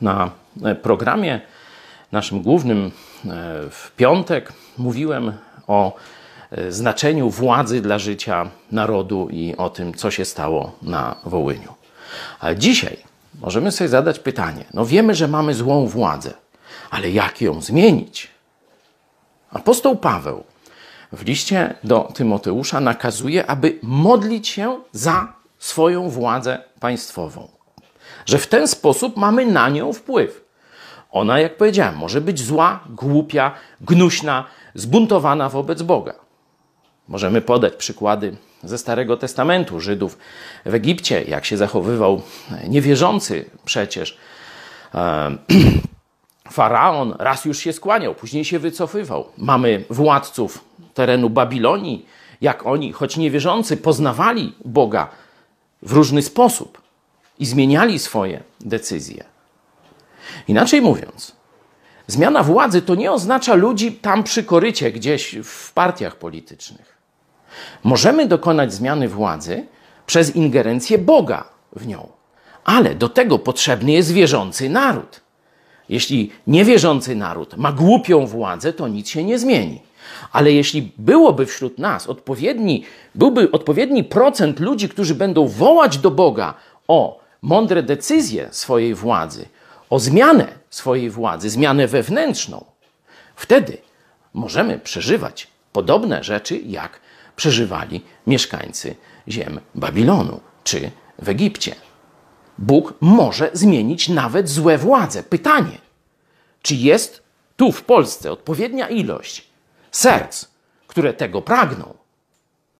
Na programie naszym głównym e, w piątek mówiłem o e, znaczeniu władzy dla życia narodu i o tym, co się stało na Wołyniu. Ale dzisiaj możemy sobie zadać pytanie: no wiemy, że mamy złą władzę, ale jak ją zmienić? Apostoł Paweł w liście do Tymoteusza nakazuje, aby modlić się za swoją władzę państwową. Że w ten sposób mamy na nią wpływ. Ona, jak powiedziałem, może być zła, głupia, gnuśna, zbuntowana wobec Boga. Możemy podać przykłady ze Starego Testamentu Żydów w Egipcie, jak się zachowywał niewierzący przecież. Faraon raz już się skłaniał, później się wycofywał. Mamy władców terenu Babilonii, jak oni, choć niewierzący, poznawali Boga w różny sposób i zmieniali swoje decyzje. Inaczej mówiąc, zmiana władzy to nie oznacza ludzi tam przy korycie, gdzieś w partiach politycznych. Możemy dokonać zmiany władzy przez ingerencję Boga w nią, ale do tego potrzebny jest wierzący naród. Jeśli niewierzący naród ma głupią władzę, to nic się nie zmieni. Ale jeśli byłoby wśród nas odpowiedni, byłby odpowiedni procent ludzi, którzy będą wołać do Boga o mądre decyzje swojej władzy, o zmianę swojej władzy, zmianę wewnętrzną, wtedy możemy przeżywać podobne rzeczy, jak przeżywali mieszkańcy ziem Babilonu czy w Egipcie. Bóg może zmienić nawet złe władze. Pytanie, czy jest tu w Polsce odpowiednia ilość serc, które tego pragną?